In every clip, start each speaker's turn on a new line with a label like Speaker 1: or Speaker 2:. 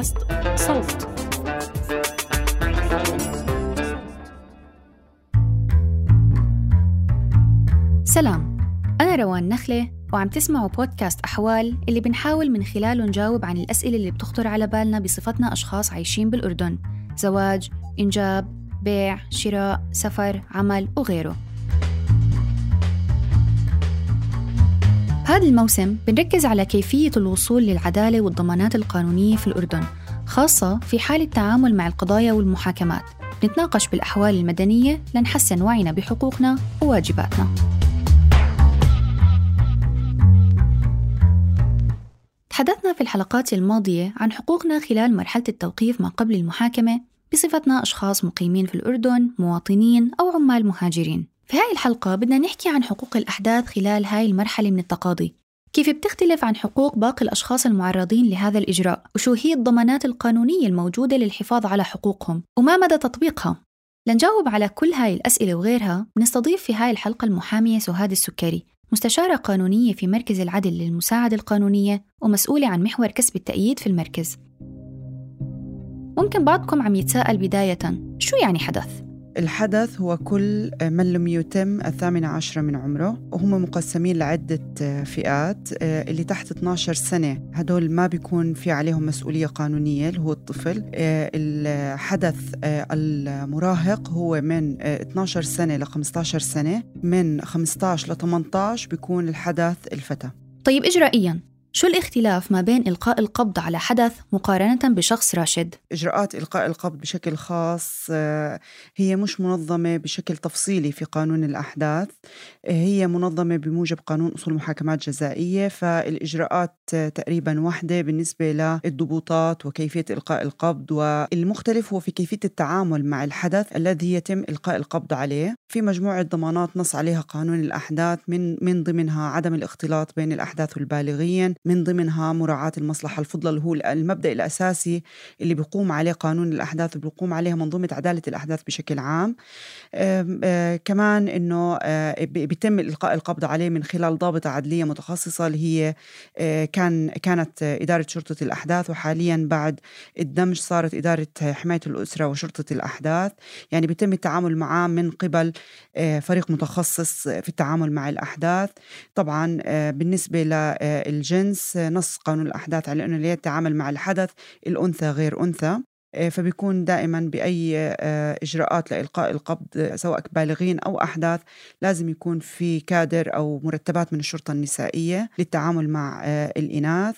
Speaker 1: بودكاست صوت. سلام أنا روان نخلة وعم تسمعوا بودكاست أحوال اللي بنحاول من خلاله نجاوب عن الأسئلة اللي بتخطر على بالنا بصفتنا أشخاص عايشين بالأردن. زواج، إنجاب، بيع، شراء، سفر، عمل وغيره. بهذا الموسم بنركز على كيفية الوصول للعدالة والضمانات القانونية في الأردن خاصة في حال التعامل مع القضايا والمحاكمات نتناقش بالأحوال المدنية لنحسن وعينا بحقوقنا وواجباتنا تحدثنا في الحلقات الماضية عن حقوقنا خلال مرحلة التوقيف ما قبل المحاكمة بصفتنا أشخاص مقيمين في الأردن، مواطنين أو عمال مهاجرين. في هاي الحلقة بدنا نحكي عن حقوق الأحداث خلال هاي المرحلة من التقاضي. كيف بتختلف عن حقوق باقي الأشخاص المعرضين لهذا الإجراء؟ وشو هي الضمانات القانونية الموجودة للحفاظ على حقوقهم؟ وما مدى تطبيقها؟ لنجاوب على كل هاي الأسئلة وغيرها بنستضيف في هاي الحلقة المحامية سهاد السكري مستشارة قانونية في مركز العدل للمساعدة القانونية ومسؤولة عن محور كسب التأييد في المركز. ممكن بعضكم عم يتساءل بداية شو يعني حدث؟
Speaker 2: الحدث هو كل من لم يتم الثامنة عشرة من عمره وهم مقسمين لعدة فئات اللي تحت 12 سنة. هدول ما بيكون في عليهم مسؤولية قانونية اللي هو الطفل. الحدث المراهق هو من 12 سنة ل 15 سنة. من 15 ل 18 بيكون الحدث الفتى.
Speaker 1: طيب إجرائياً. شو الاختلاف ما بين إلقاء القبض على حدث مقارنة بشخص راشد؟
Speaker 2: إجراءات إلقاء القبض بشكل خاص آه، هي مش منظمة بشكل تفصيلي في قانون الأحداث آه، هي منظمة بموجب قانون أصول محاكمات جزائية فالإجراءات تقريبا واحدة بالنسبة للضبوطات وكيفية إلقاء القبض والمختلف هو في كيفية التعامل مع الحدث الذي يتم إلقاء القبض عليه في مجموعة ضمانات نص عليها قانون الأحداث من من ضمنها عدم الاختلاط بين الأحداث والبالغين من ضمنها مراعاة المصلحة الفضلى اللي هو المبدأ الأساسي اللي بيقوم عليه قانون الأحداث وبيقوم عليها منظومة عدالة الأحداث بشكل عام. كمان أنه بيتم إلقاء القبض عليه من خلال ضابطة عدلية متخصصة اللي هي كان كانت إدارة شرطة الأحداث وحاليا بعد الدمج صارت إدارة حماية الأسرة وشرطة الأحداث. يعني بيتم التعامل معاه من قبل فريق متخصص في التعامل مع الأحداث. طبعا بالنسبة للجنس جنس نص قانون الأحداث على أنه يتعامل مع الحدث الأنثى غير أنثى. آه، فبيكون دائما بأي آه، إجراءات لإلقاء القبض سواء بالغين أو أحداث لازم يكون في كادر أو مرتبات من الشرطة النسائية للتعامل مع آه، الإناث.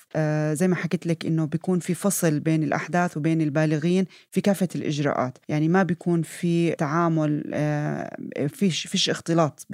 Speaker 2: زي ما حكيت لك إنه بيكون في فصل بين الأحداث وبين البالغين في كافة الإجراءات. يعني ما بيكون في تعامل فيش, فيش اختلاط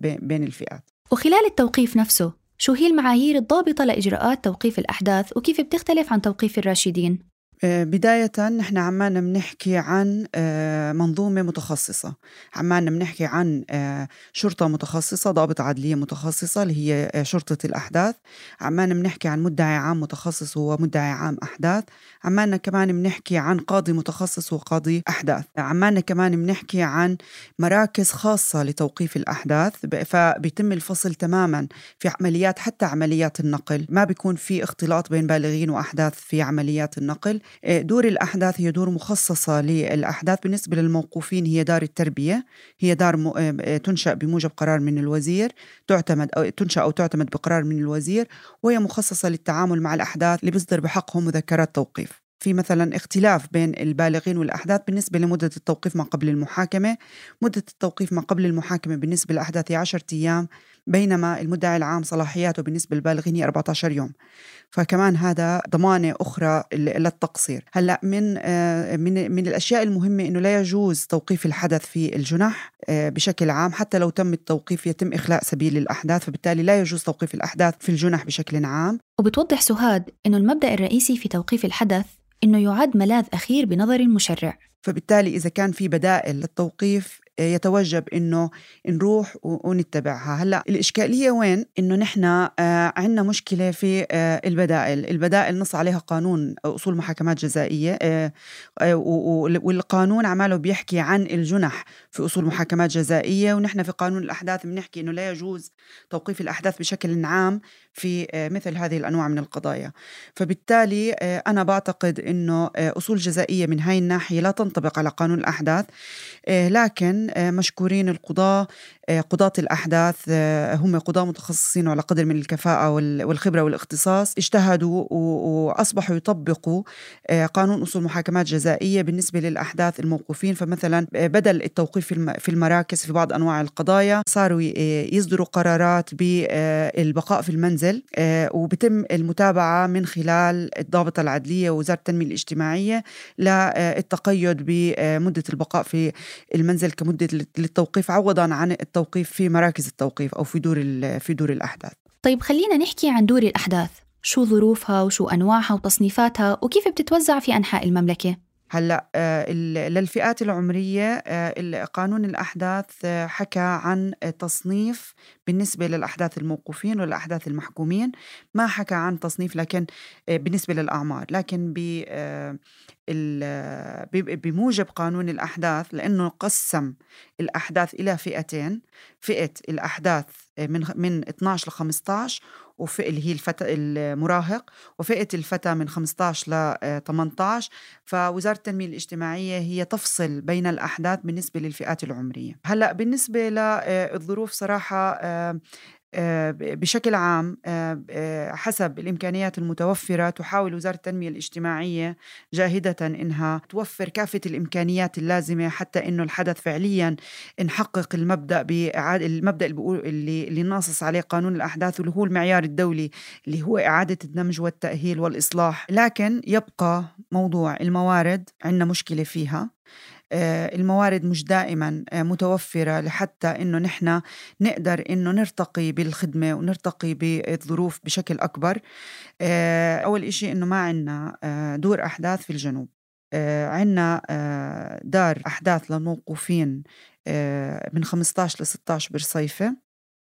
Speaker 2: بين الفئات.
Speaker 1: وخلال التوقيف نفسه شو هي المعايير الضابطة لإجراءات توقيف الأحداث وكيف بتختلف عن توقيف الراشدين؟
Speaker 2: آه، بداية نحن عمالنا بنحكي عن آه، منظومة متخصصة. عمالنا بنحكي عن آه، شرطة متخصصة ضابط عدلية متخصصة اللي هي شرطة الأحداث. عمالنا بنحكي عن مدعي عام متخصص وهو مدعي عام أحداث. عمالنا كمان بنحكي عن قاضي متخصص وقاضي أحداث. عمالنا كمان بنحكي عن مراكز خاصة لتوقيف الأحداث. فبيتم الفصل تماما في عمليات حتى عمليات النقل. ما بيكون في اختلاط بين بالغين وأحداث في عمليات النقل. دور الأحداث هي دور مخصصة للأحداث. بالنسبة للموقوفين هي دار التربية هي دار آه، آه، تنشأ بموجب قرار من الوزير تعتمد أو تنشأ أو تعتمد بقرار من الوزير وهي مخصصة للتعامل مع الأحداث اللي بيصدر بحقهم مذكرات توقيف. في مثلا اختلاف بين البالغين والأحداث بالنسبة لمدة التوقيف ما قبل المحاكمة. مدة التوقيف ما قبل المحاكمة بالنسبة للأحداث هي 10 أيام. بينما المدعي العام صلاحياته بالنسبة للبالغين هي 14 يوم. فكمان هذا ضمانة أخرى للتقصير. هلأ من آه، من من الأشياء المهمة إنه لا يجوز توقيف الحدث في الجنح آه، بشكل عام حتى لو تم التوقيف يتم إخلاء سبيل الأحداث فبالتالي لا يجوز توقيف الأحداث في الجنح بشكل عام.
Speaker 1: وبتوضح سهاد إنه المبدأ الرئيسي في توقيف الحدث إنه يعد ملاذ أخير بنظر المشرع.
Speaker 2: فبالتالي إذا كان في بدائل للتوقيف يتوجب إنه نروح ونتبعها. هلأ الإشكالية وين؟ إنه نحن عندنا مشكلة في البدائل. البدائل نص عليها قانون أصول محاكمات جزائية والقانون عماله بيحكي عن الجنح في أصول محاكمات جزائية ونحن في قانون الأحداث بنحكي إنه لا يجوز توقيف الأحداث بشكل عام. في مثل هذه الأنواع من القضايا. فبالتالي أنا بعتقد إنه أصول جزائية من هاي الناحية لا تنطبق على قانون الأحداث. لكن مشكورين القضاة قضاة الأحداث هم قضاة متخصصين على قدر من الكفاءة والخبرة والاختصاص اجتهدوا وأصبحوا يطبقوا قانون أصول محاكمات جزائية بالنسبة للأحداث الموقوفين. فمثلا بدل التوقيف في المراكز في بعض أنواع القضايا صاروا يصدروا قرارات بالبقاء في المنزل. وبتم المتابعة من خلال الضابطة العدلية ووزارة التنمية الاجتماعية للتقيد بمدة البقاء في المنزل كمدة للتوقيف عوضا عن التوقيف في مراكز التوقيف أو في دور في دور الأحداث.
Speaker 1: طيب خلينا نحكي عن دور الأحداث. شو ظروفها وشو أنواعها وتصنيفاتها وكيف بتتوزع في أنحاء المملكة؟
Speaker 2: هلأ آه، للفئات العمرية آه، قانون الأحداث آه، حكى عن تصنيف بالنسبة للأحداث الموقوفين والأحداث المحكومين. ما حكى عن تصنيف لكن بالنسبة للأعمار. لكن بموجب قانون الأحداث لأنه قسم الأحداث إلى فئتين. فئة الأحداث من من 12 ل 15 وفئة اللي هي الفتى المراهق وفئة الفتى من 15 ل 18 فوزارة التنمية الاجتماعية هي تفصل بين الأحداث بالنسبة للفئات العمرية. هلأ بالنسبة للظروف صراحة آه، بشكل عام آه، آه، حسب الإمكانيات المتوفرة تحاول وزارة التنمية الاجتماعية جاهدة إنها توفر كافة الإمكانيات اللازمة حتى إنه الحدث فعليا نحقق المبدأ بإعادة المبدأ اللي اللي ناصص عليه قانون الأحداث واللي هو المعيار الدولي اللي هو إعادة الدمج والتأهيل والإصلاح. لكن يبقى موضوع الموارد عندنا مشكلة فيها. آه، الموارد مش دائما آه، متوفرة لحتى إنه نحن نقدر إنه نرتقي بالخدمة ونرتقي بالظروف بشكل أكبر. آه، أول إشي إنه ما عنا دور أحداث في الجنوب. عنا دار أحداث للموقوفين من 15 ل 16 برصيفة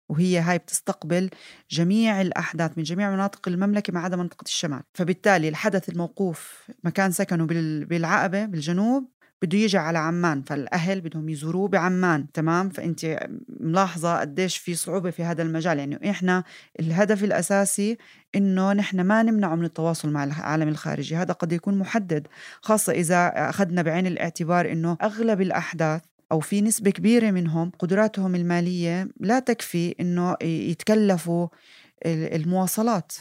Speaker 2: وهي هاي بتستقبل جميع الأحداث من جميع مناطق المملكة ما عدا منطقة الشمال. فبالتالي الحدث الموقوف مكان سكنه بالعقبة بالجنوب بده يجي على عمان فالأهل بدهم يزوروه بعمان تمام؟ فأنت ملاحظة قديش في صعوبة في هذا المجال. يعني إحنا الهدف الأساسي إنه نحن ما نمنعه من التواصل مع العالم الخارجي. هذا قد يكون محدد خاصة إذا أخذنا بعين الاعتبار إنه أغلب الأحداث أو في نسبة كبيرة منهم قدراتهم المالية لا تكفي إنه يتكلفوا المواصلات.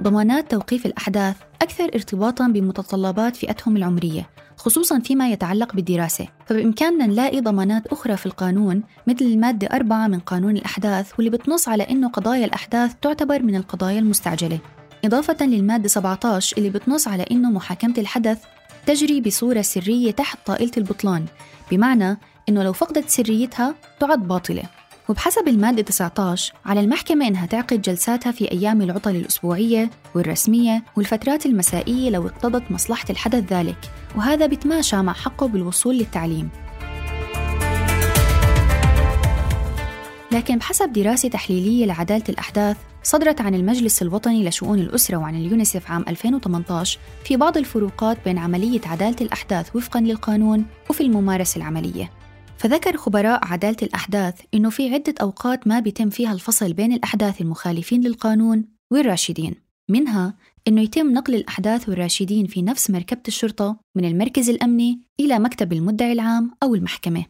Speaker 1: ضمانات توقيف الأحداث أكثر ارتباطاً بمتطلبات فئتهم العمرية خصوصاً فيما يتعلق بالدراسة. فبإمكاننا نلاقي ضمانات أخرى في القانون مثل المادة أربعة من قانون الأحداث واللي بتنص على أنه قضايا الأحداث تعتبر من القضايا المستعجلة. إضافة للمادة 17 اللي بتنص على أنه محاكمة الحدث تجري بصورة سرية تحت طائلة البطلان. بمعنى أنه لو فقدت سريتها تعد باطلة. وبحسب المادة 19 على المحكمة إنها تعقد جلساتها في أيام العطل الأسبوعية والرسمية والفترات المسائية لو اقتضت مصلحة الحدث ذلك وهذا بتماشى مع حقه بالوصول للتعليم. لكن بحسب دراسة تحليلية لعدالة الأحداث صدرت عن المجلس الوطني لشؤون الأسرة وعن اليونيسف عام 2018 في بعض الفروقات بين عملية عدالة الأحداث وفقا للقانون وفي الممارسة العملية. فذكر خبراء عدالة الأحداث إنه في عدة أوقات ما بيتم فيها الفصل بين الأحداث المخالفين للقانون والراشدين. منها إنه يتم نقل الأحداث والراشدين في نفس مركبة الشرطة من المركز الأمني إلى مكتب المدعي العام أو المحكمة.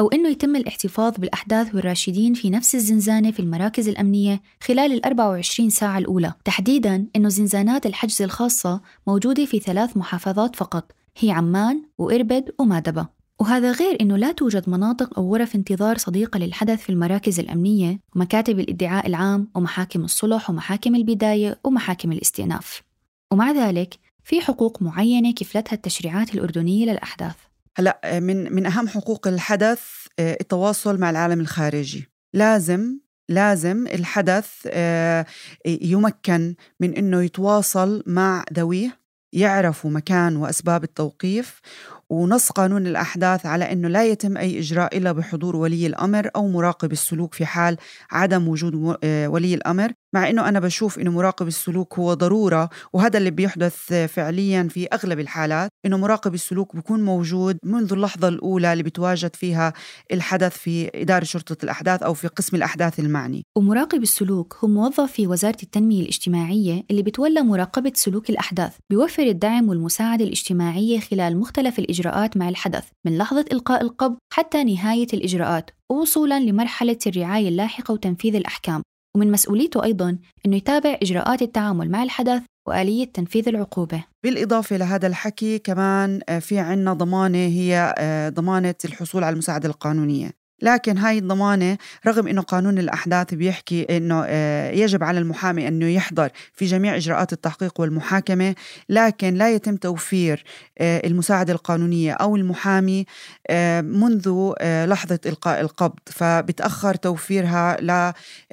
Speaker 1: أو إنه يتم الاحتفاظ بالأحداث والراشدين في نفس الزنزانة في المراكز الأمنية خلال ال 24 ساعة الأولى. تحديداً إنه زنزانات الحجز الخاصة موجودة في ثلاث محافظات فقط هي عمان وإربد ومادبة. وهذا غير أنه لا توجد مناطق أو غرف انتظار صديقة للحدث في المراكز الأمنية ومكاتب الإدعاء العام ومحاكم الصلح ومحاكم البداية ومحاكم الاستئناف. ومع ذلك في حقوق معينة كفلتها التشريعات الأردنية للأحداث.
Speaker 2: هلا من من أهم حقوق الحدث آه، التواصل مع العالم الخارجي. لازم لازم الحدث آه، يمكن من إنه يتواصل مع ذويه يعرفوا مكان وأسباب التوقيف ونص قانون الأحداث على أنه لا يتم أي إجراء إلا بحضور ولي الأمر أو مراقب السلوك في حال عدم وجود آه، ولي الأمر مع إنه أنا بشوف إنه مراقب السلوك هو ضرورة وهذا اللي بيحدث فعليا في أغلب الحالات إنه مراقب السلوك بيكون موجود منذ اللحظة الأولى اللي بتواجد فيها الحدث في إدارة شرطة الأحداث أو في قسم الأحداث المعني.
Speaker 1: ومراقب السلوك هو موظف في وزارة التنمية الاجتماعية اللي بتولى مراقبة سلوك الأحداث، بيوفر الدعم والمساعدة الاجتماعية خلال مختلف الإجراءات مع الحدث من لحظة إلقاء القبض حتى نهاية الإجراءات ووصولا لمرحلة الرعاية اللاحقة وتنفيذ الأحكام. ومن مسؤوليته أيضا أنه يتابع إجراءات التعامل مع الحدث وآلية تنفيذ العقوبة.
Speaker 2: بالإضافة لهذا الحكي كمان آه، في عنا ضمانة هي آه، ضمانة الحصول على المساعدة القانونية. لكن هاي الضمانة رغم أنه قانون الأحداث بيحكي أنه آه، يجب على المحامي أنه يحضر في جميع إجراءات التحقيق والمحاكمة لكن لا يتم توفير آه، المساعدة القانونية أو المحامي آه، منذ لحظة إلقاء القبض. فبتأخر توفيرها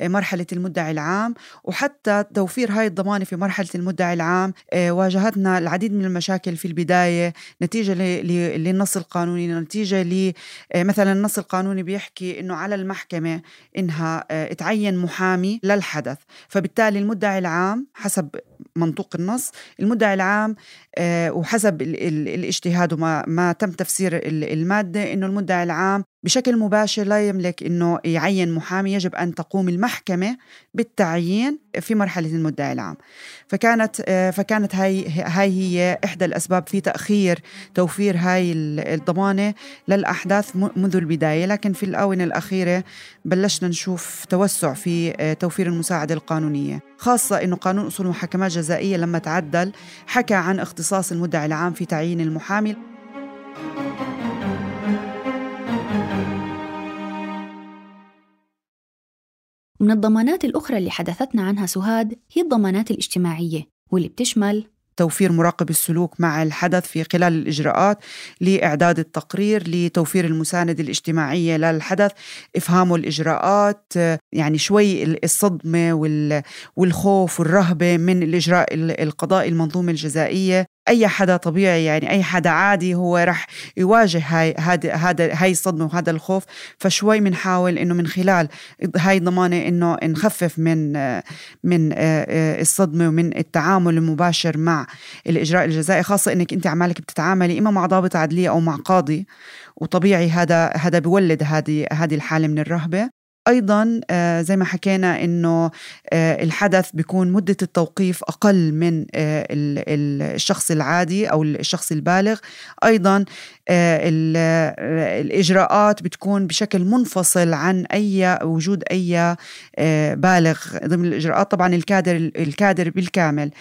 Speaker 2: لمرحلة المدعي العام. وحتى توفير هاي الضمانة في مرحلة المدعي العام واجهتنا العديد من المشاكل في البداية نتيجة للنص القانوني نتيجة لمثلا النص القانوني بيحكي إنه على المحكمة إنها آه، تعين محامي للحدث. فبالتالي المدعي العام حسب منطوق النص المدعي العام آه، وحسب الاجتهاد وما ما تم تفسير المادة إنه المدعي العام بشكل مباشر لا يملك إنه يعين محامي يجب أن تقوم المحكمة بالتعيين في مرحلة المدعي العام. فكانت فكانت هاي هاي هي إحدى الأسباب في تأخير توفير هاي الضمانة للأحداث منذ البداية. لكن في الآونة الأخيرة بلشنا نشوف توسع في توفير المساعدة القانونية خاصة إنه قانون أصول المحاكمات الجزائيه لما تعدل حكى عن اختصاص المدعي العام في تعيين المحامي.
Speaker 1: من الضمانات الأخرى اللي حدثتنا عنها سهاد هي الضمانات الاجتماعية واللي بتشمل
Speaker 2: توفير مراقب السلوك مع الحدث في خلال الإجراءات لإعداد التقرير لتوفير المساندة الاجتماعية للحدث إفهامه الإجراءات يعني شوي الصدمة والخوف والرهبة من الإجراء القضائي المنظومة الجزائية. أي حدا طبيعي يعني أي حدا عادي هو رح يواجه هاي هذا هاي الصدمة وهذا الخوف. فشوي بنحاول إنه من خلال هاي الضمانة إنه نخفف من من الصدمة ومن التعامل المباشر مع الإجراء الجزائي خاصة إنك أنت عمالك بتتعاملي إما مع ضابط عدلية أو مع قاضي. وطبيعي هذا هذا بيولد هذه هذه الحالة من الرهبة. أيضا آه، زي ما حكينا إنه آه، الحدث بيكون مدة التوقيف أقل من آه، الشخص العادي أو الشخص البالغ. أيضا الإجراءات بتكون بشكل منفصل عن أي وجود أي بالغ. ضمن الإجراءات طبعا الكادر الكادر بالكامل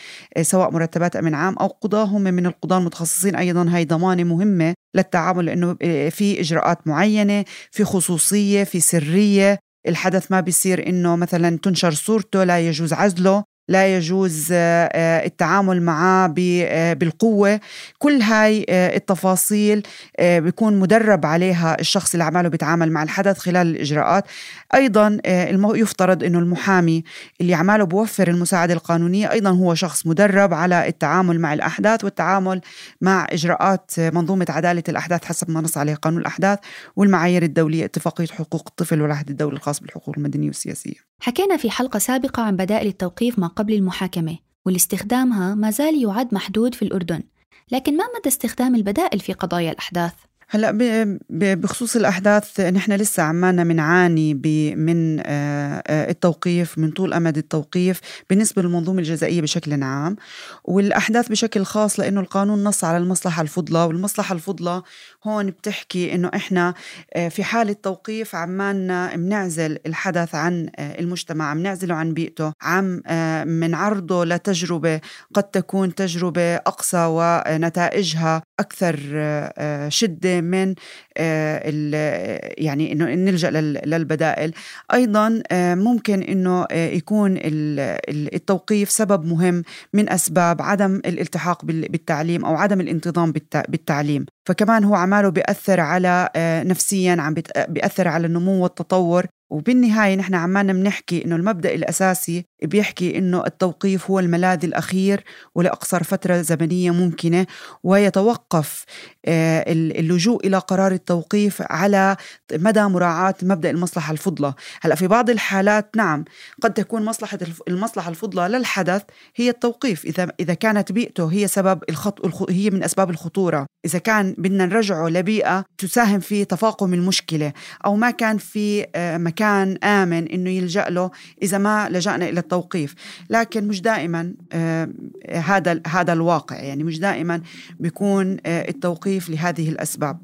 Speaker 2: سواء مرتبات أمن عام أو قضاه هم من القضاة المتخصصين. أيضا هي ضمانة مهمة للتعامل لأنه في إجراءات معينة في خصوصية في سرية. الحدث ما بيصير إنه مثلا تنشر صورته لا يجوز عزله. لا يجوز آه، آه، التعامل معه آه، بالقوة. كل هاي التفاصيل بيكون مدرب عليها الشخص اللي عماله بيتعامل مع الحدث خلال الإجراءات. أيضا يفترض أنه المحامي اللي عماله بوفر المساعدة القانونية أيضا هو شخص مدرب على التعامل مع الأحداث والتعامل مع إجراءات منظومة عدالة الأحداث حسب ما نص عليه قانون الأحداث والمعايير الدولية اتفاقية حقوق الطفل والعهد الدولي الخاص بالحقوق المدنية والسياسية.
Speaker 1: حكينا في حلقة سابقة عن بدائل التوقيف ما قبل المحاكمة واللي استخدامها ما زال يعد محدود في الأردن لكن ما مدى استخدام البدائل في قضايا الأحداث؟
Speaker 2: هلأ بخصوص الأحداث نحن لسه عمالنا بنعاني من آه، التوقيف من طول أمد التوقيف بالنسبة للمنظومة الجزائية بشكل عام والأحداث بشكل خاص لأنه القانون نص على المصلحة الفضلى والمصلحة الفضلى هون بتحكي إنه إحنا آه، في حالة توقيف عمالنا بنعزل الحدث عن المجتمع عم نعزله عن بيئته عم منعرضه لتجربة قد تكون تجربة أقصى ونتائجها أكثر شدة من آه، يعني إنه نلجأ للبدائل. أيضا آه، ممكن إنه آه، يكون التوقيف سبب مهم من أسباب عدم الالتحاق بالتعليم أو عدم الانتظام بالتعليم. فكمان هو عماله بيأثر على نفسيا عم بيأثر على النمو والتطور. وبالنهاية نحن عمالنا بنحكي إنه المبدأ الأساسي بيحكي إنه التوقيف هو الملاذ الأخير ولأقصر فترة زمنية ممكنة ويتوقف آه، اللجوء إلى قرار التوقيف على مدى مراعاة مبدأ المصلحة الفضلى هلأ في بعض الحالات نعم قد تكون مصلحة المصلحة الفضلى للحدث هي التوقيف. إذا إذا كانت بيئته هي سبب الخط هي من أسباب الخطورة. إذا كان بدنا نرجعه لبيئة تساهم في تفاقم المشكلة أو ما كان في آه، مكان آمن إنه يلجأ له إذا ما لجأنا إلى التوقيف لكن مش دائما آه، هذا هذا الواقع. يعني مش دائما بيكون آه، التوقيف لهذه الأسباب.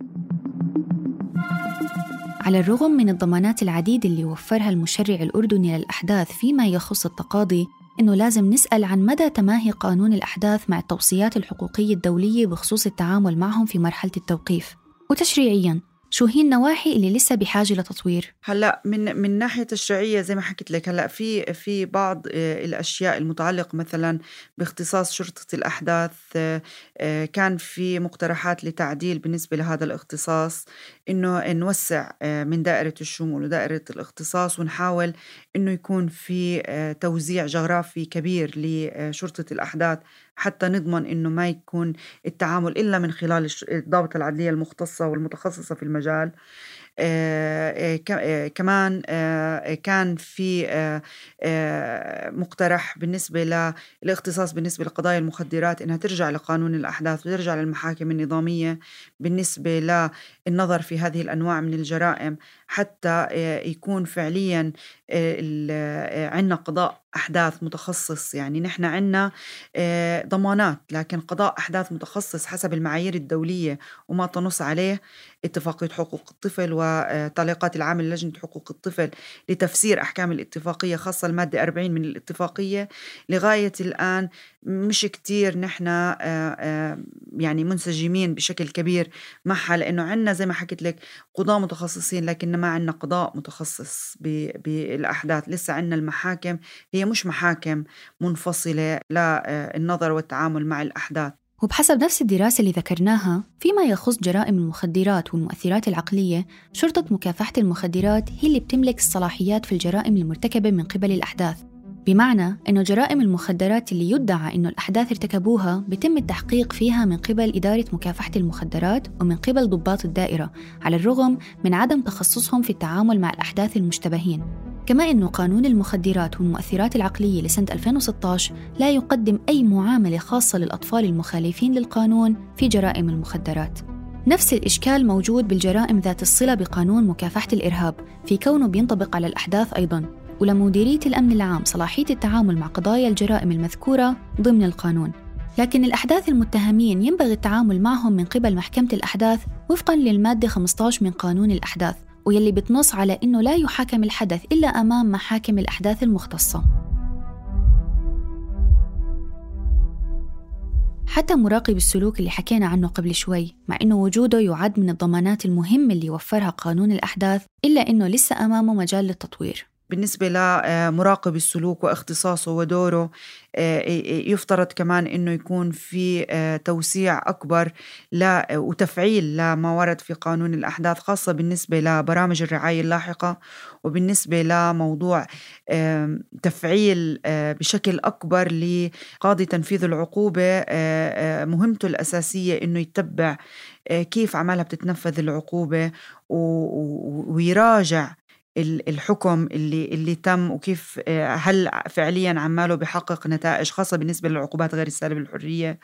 Speaker 1: على الرغم من الضمانات العديدة اللي وفرها المشرع الأردني للأحداث فيما يخص التقاضي إنه لازم نسأل عن مدى تماهي قانون الأحداث مع التوصيات الحقوقية الدولية بخصوص التعامل معهم في مرحلة التوقيف. وتشريعياً شو هي النواحي اللي لسه بحاجة لتطوير؟
Speaker 2: هلأ من من ناحية تشريعيه زي ما حكيت لك هلأ في في بعض آه، الأشياء المتعلقة مثلا باختصاص شرطة الأحداث آه، آه، كان في مقترحات لتعديل بالنسبة لهذا الاختصاص إنه نوسع من دائرة الشمول ودائرة الاختصاص ونحاول إنه يكون في توزيع جغرافي كبير لشرطة الأحداث حتى نضمن إنه ما يكون التعامل إلا من خلال الضابطه العدلية المختصة والمتخصصة في المجال. آه، آه، آه، كمان كان في مقترح بالنسبة للاختصاص بالنسبة لقضايا المخدرات إنها ترجع لقانون الأحداث وترجع للمحاكم النظامية بالنسبة للنظر في هذه الأنواع من الجرائم حتى يكون فعليا عندنا قضاء أحداث متخصص يعني نحن عندنا ضمانات لكن قضاء أحداث متخصص حسب المعايير الدولية وما تنص عليه اتفاقية حقوق الطفل وتعليقات العامل لجنة حقوق الطفل لتفسير أحكام الاتفاقية خاصة المادة 40 من الاتفاقية. لغاية الآن مش كتير نحن آه، آه، يعني منسجمين بشكل كبير معها لأنه عندنا زي ما حكيت لك قضاة متخصصين لكن ما عندنا قضاء متخصص بالأحداث. لسه عندنا المحاكم هي مش محاكم منفصلة للنظر والتعامل مع الأحداث.
Speaker 1: وبحسب نفس الدراسة اللي ذكرناها فيما يخص جرائم المخدرات والمؤثرات العقلية شرطة مكافحة المخدرات هي اللي بتملك الصلاحيات في الجرائم المرتكبة من قبل الأحداث. بمعنى أنه جرائم المخدرات اللي يدعى أنه الأحداث ارتكبوها بتم التحقيق فيها من قبل إدارة مكافحة المخدرات ومن قبل ضباط الدائرة على الرغم من عدم تخصصهم في التعامل مع الأحداث المشتبهين. كما أنه قانون المخدرات والمؤثرات العقلية لسنة 2016 لا يقدم أي معاملة خاصة للأطفال المخالفين للقانون في جرائم المخدرات. نفس الإشكال موجود بالجرائم ذات الصلة بقانون مكافحة الإرهاب في كونه بينطبق على الأحداث أيضاً. ولمديرية الأمن العام صلاحية التعامل مع قضايا الجرائم المذكورة ضمن القانون. لكن الأحداث المتهمين ينبغي التعامل معهم من قبل محكمة الأحداث وفقا للمادة 15 من قانون الأحداث. ويلي بتنص على أنه لا يحاكم الحدث إلا أمام محاكم الأحداث المختصة. حتى مراقب السلوك اللي حكينا عنه قبل شوي مع أنه وجوده يعد من الضمانات المهمة اللي وفرها قانون الأحداث إلا أنه لسه أمامه مجال للتطوير.
Speaker 2: بالنسبة لمراقب السلوك واختصاصه ودوره آه، يفترض كمان إنه يكون في آه، توسيع أكبر وتفعيل لما ورد في قانون الأحداث خاصة بالنسبة لبرامج الرعاية اللاحقة وبالنسبة لموضوع تفعيل آه، بشكل أكبر لقاضي تنفيذ العقوبة مهمته الأساسية إنه يتبع كيف عمالها بتتنفذ العقوبة ويراجع الحكم اللي اللي تم وكيف آه، هل فعليا عماله بحقق نتائج خاصة بالنسبة للعقوبات غير السالبه الحريه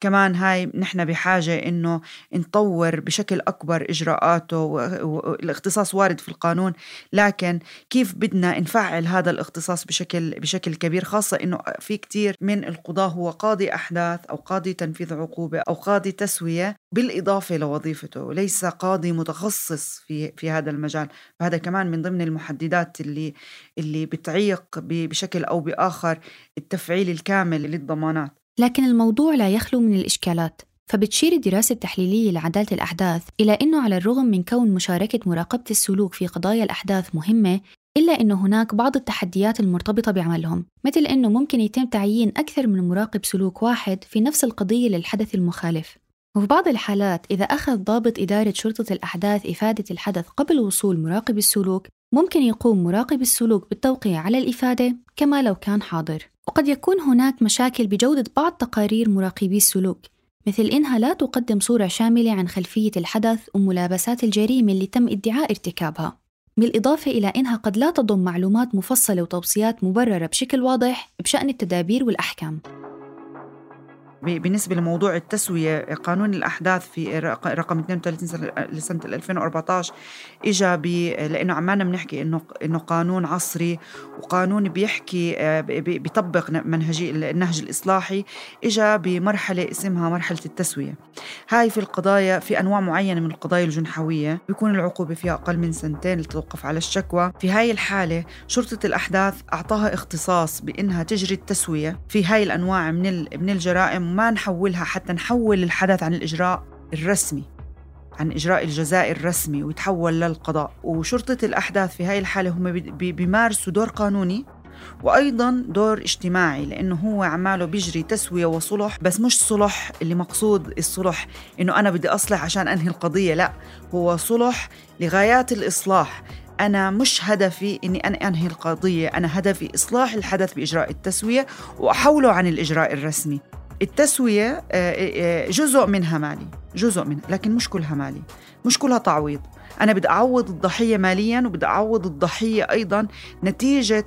Speaker 2: كمان هاي نحن بحاجة إنه نطور بشكل أكبر إجراءاته والاختصاص وارد في القانون. لكن كيف بدنا نفعل هذا الاختصاص بشكل بشكل كبير؟ خاصة إنه في كثير من القضاة هو قاضي أحداث أو قاضي تنفيذ عقوبة أو قاضي تسوية بالإضافة لوظيفته ليس قاضي متخصص في في هذا المجال. فهذا كمان من ضمن المحددات اللي اللي بتعيق بشكل أو بآخر التفعيل الكامل للضمانات.
Speaker 1: لكن الموضوع لا يخلو من الإشكالات فبتشير الدراسة التحليلية لعدالة الأحداث إلى أنه على الرغم من كون مشاركة مراقبة السلوك في قضايا الأحداث مهمة إلا أنه هناك بعض التحديات المرتبطة بعملهم مثل أنه ممكن يتم تعيين أكثر من مراقب سلوك واحد في نفس القضية للحدث المخالف. وفي بعض الحالات إذا أخذ ضابط إدارة شرطة الأحداث إفادة الحدث قبل وصول مراقب السلوك ممكن يقوم مراقب السلوك بالتوقيع على الإفادة كما لو كان حاضر. وقد يكون هناك مشاكل بجودة بعض تقارير مراقبي السلوك مثل إنها لا تقدم صورة شاملة عن خلفية الحدث وملابسات الجريمة اللي تم ادعاء ارتكابها بالإضافة إلى إنها قد لا تضم معلومات مفصلة وتوصيات مبررة بشكل واضح بشأن التدابير والأحكام.
Speaker 2: بالنسبة لموضوع التسوية قانون الأحداث في رقم 32 لسنة 2014 إجا لأنه عمالنا بنحكي إنه إنه قانون عصري وقانون بيحكي بيطبق منهجي النهج الإصلاحي إجا بمرحلة اسمها مرحلة التسوية. هاي في القضايا في أنواع معينة من القضايا الجنحوية بيكون العقوبة فيها أقل من سنتين لتوقف على الشكوى. في هاي الحالة شرطة الأحداث أعطاها اختصاص بإنها تجري التسوية في هاي الأنواع من من الجرائم وما نحولها حتى نحول الحدث عن الإجراء الرسمي عن إجراء الجزاء الرسمي ويتحول للقضاء. وشرطة الأحداث في هاي الحالة هم بيمارسوا دور قانوني وأيضا دور اجتماعي لأنه هو عماله بيجري تسوية وصلح بس مش صلح اللي مقصود الصلح. إنه أنا بدي أصلح عشان أنهي القضية لا. هو صلح لغايات الإصلاح. أنا مش هدفي إني أنا أنهي القضية. أنا هدفي إصلاح الحدث بإجراء التسوية وأحوله عن الإجراء الرسمي. التسوية آه، آه، آه، جزء منها مالي جزء منها لكن مش كلها مالي مش كلها تعويض. أنا بدي أعوض الضحية ماليا وبدي أعوض الضحية أيضا نتيجة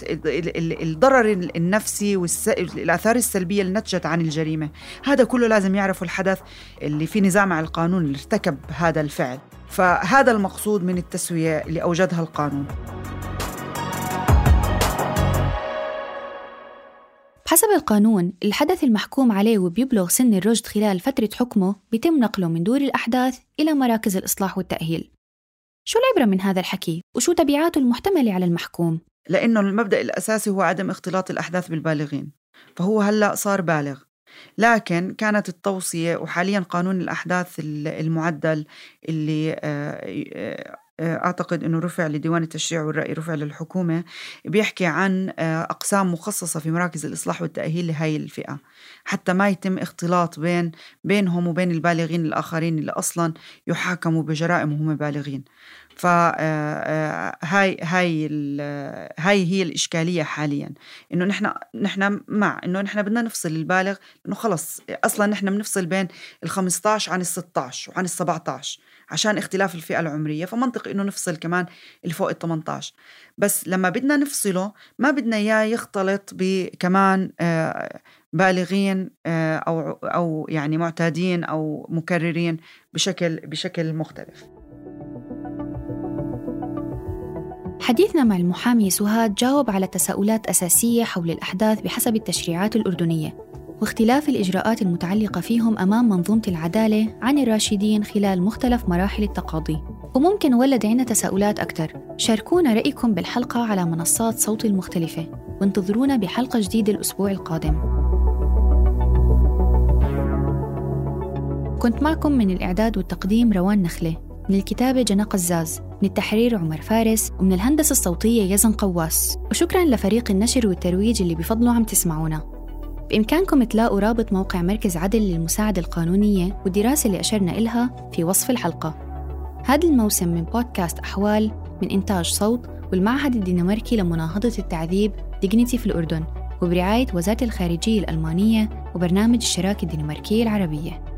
Speaker 2: الضرر النفسي والآثار السلبية اللي نتجت عن الجريمة. هذا كله لازم يعرفوا الحدث اللي في نزاع مع القانون اللي ارتكب هذا الفعل. فهذا المقصود من التسوية اللي أوجدها القانون.
Speaker 1: حسب القانون الحدث المحكوم عليه وبيبلغ سن الرشد خلال فترة حكمه بيتم نقله من دور الأحداث إلى مراكز الإصلاح والتأهيل. شو العبرة من هذا الحكي؟ وشو تبعاته المحتملة على المحكوم؟
Speaker 2: لأنه المبدأ الأساسي هو عدم اختلاط الأحداث بالبالغين فهو هلأ صار بالغ. لكن كانت التوصية وحاليا قانون الأحداث المعدل اللي آه، أعتقد إنه رفع لديوان التشريع والرأي رفع للحكومة بيحكي عن آه، أقسام مخصصة في مراكز الإصلاح والتأهيل لهي الفئة. حتى ما يتم اختلاط بين بينهم وبين البالغين الآخرين اللي أصلا يحاكموا بجرائم وهم بالغين. فهاي آه، هاي هاي هي الإشكالية حاليا. إنه نحن نحن مع إنه نحن بدنا نفصل البالغ إنه خلص أصلا نحن بنفصل بين ال 15 عن ال 16 وعن ال 17 عشان اختلاف الفئة العمرية فمنطقي إنه نفصل كمان اللي فوق ال 18 بس لما بدنا نفصله ما بدنا إياه يختلط بكمان آه، بالغين آه، أو أو يعني معتادين أو مكررين بشكل بشكل مختلف.
Speaker 1: حديثنا مع المحامي سهاد جاوب على تساؤلات أساسية حول الأحداث بحسب التشريعات الأردنية واختلاف الإجراءات المتعلقة فيهم أمام منظومة العدالة عن الراشدين خلال مختلف مراحل التقاضي. وممكن ولد عنا تساؤلات أكثر. شاركونا رأيكم بالحلقة على منصات صوتي المختلفة وانتظرونا بحلقة جديدة الأسبوع القادم. كنت معكم من الإعداد والتقديم روان نخلة. من الكتابة جنى قزاز من التحرير عمر فارس ومن الهندسة الصوتية يزن قواس. وشكرا لفريق النشر والترويج اللي بفضلوا عم تسمعونا. بإمكانكم تلاقوا رابط موقع مركز عدل للمساعدة القانونية والدراسة اللي أشرنا إلها في وصف الحلقة. هذا الموسم من بودكاست أحوال من إنتاج صوت والمعهد الدنماركي لمناهضة التعذيب ديجنيتي في الأردن وبرعاية وزارة الخارجية الألمانية وبرنامج الشراكة الدنماركية العربية.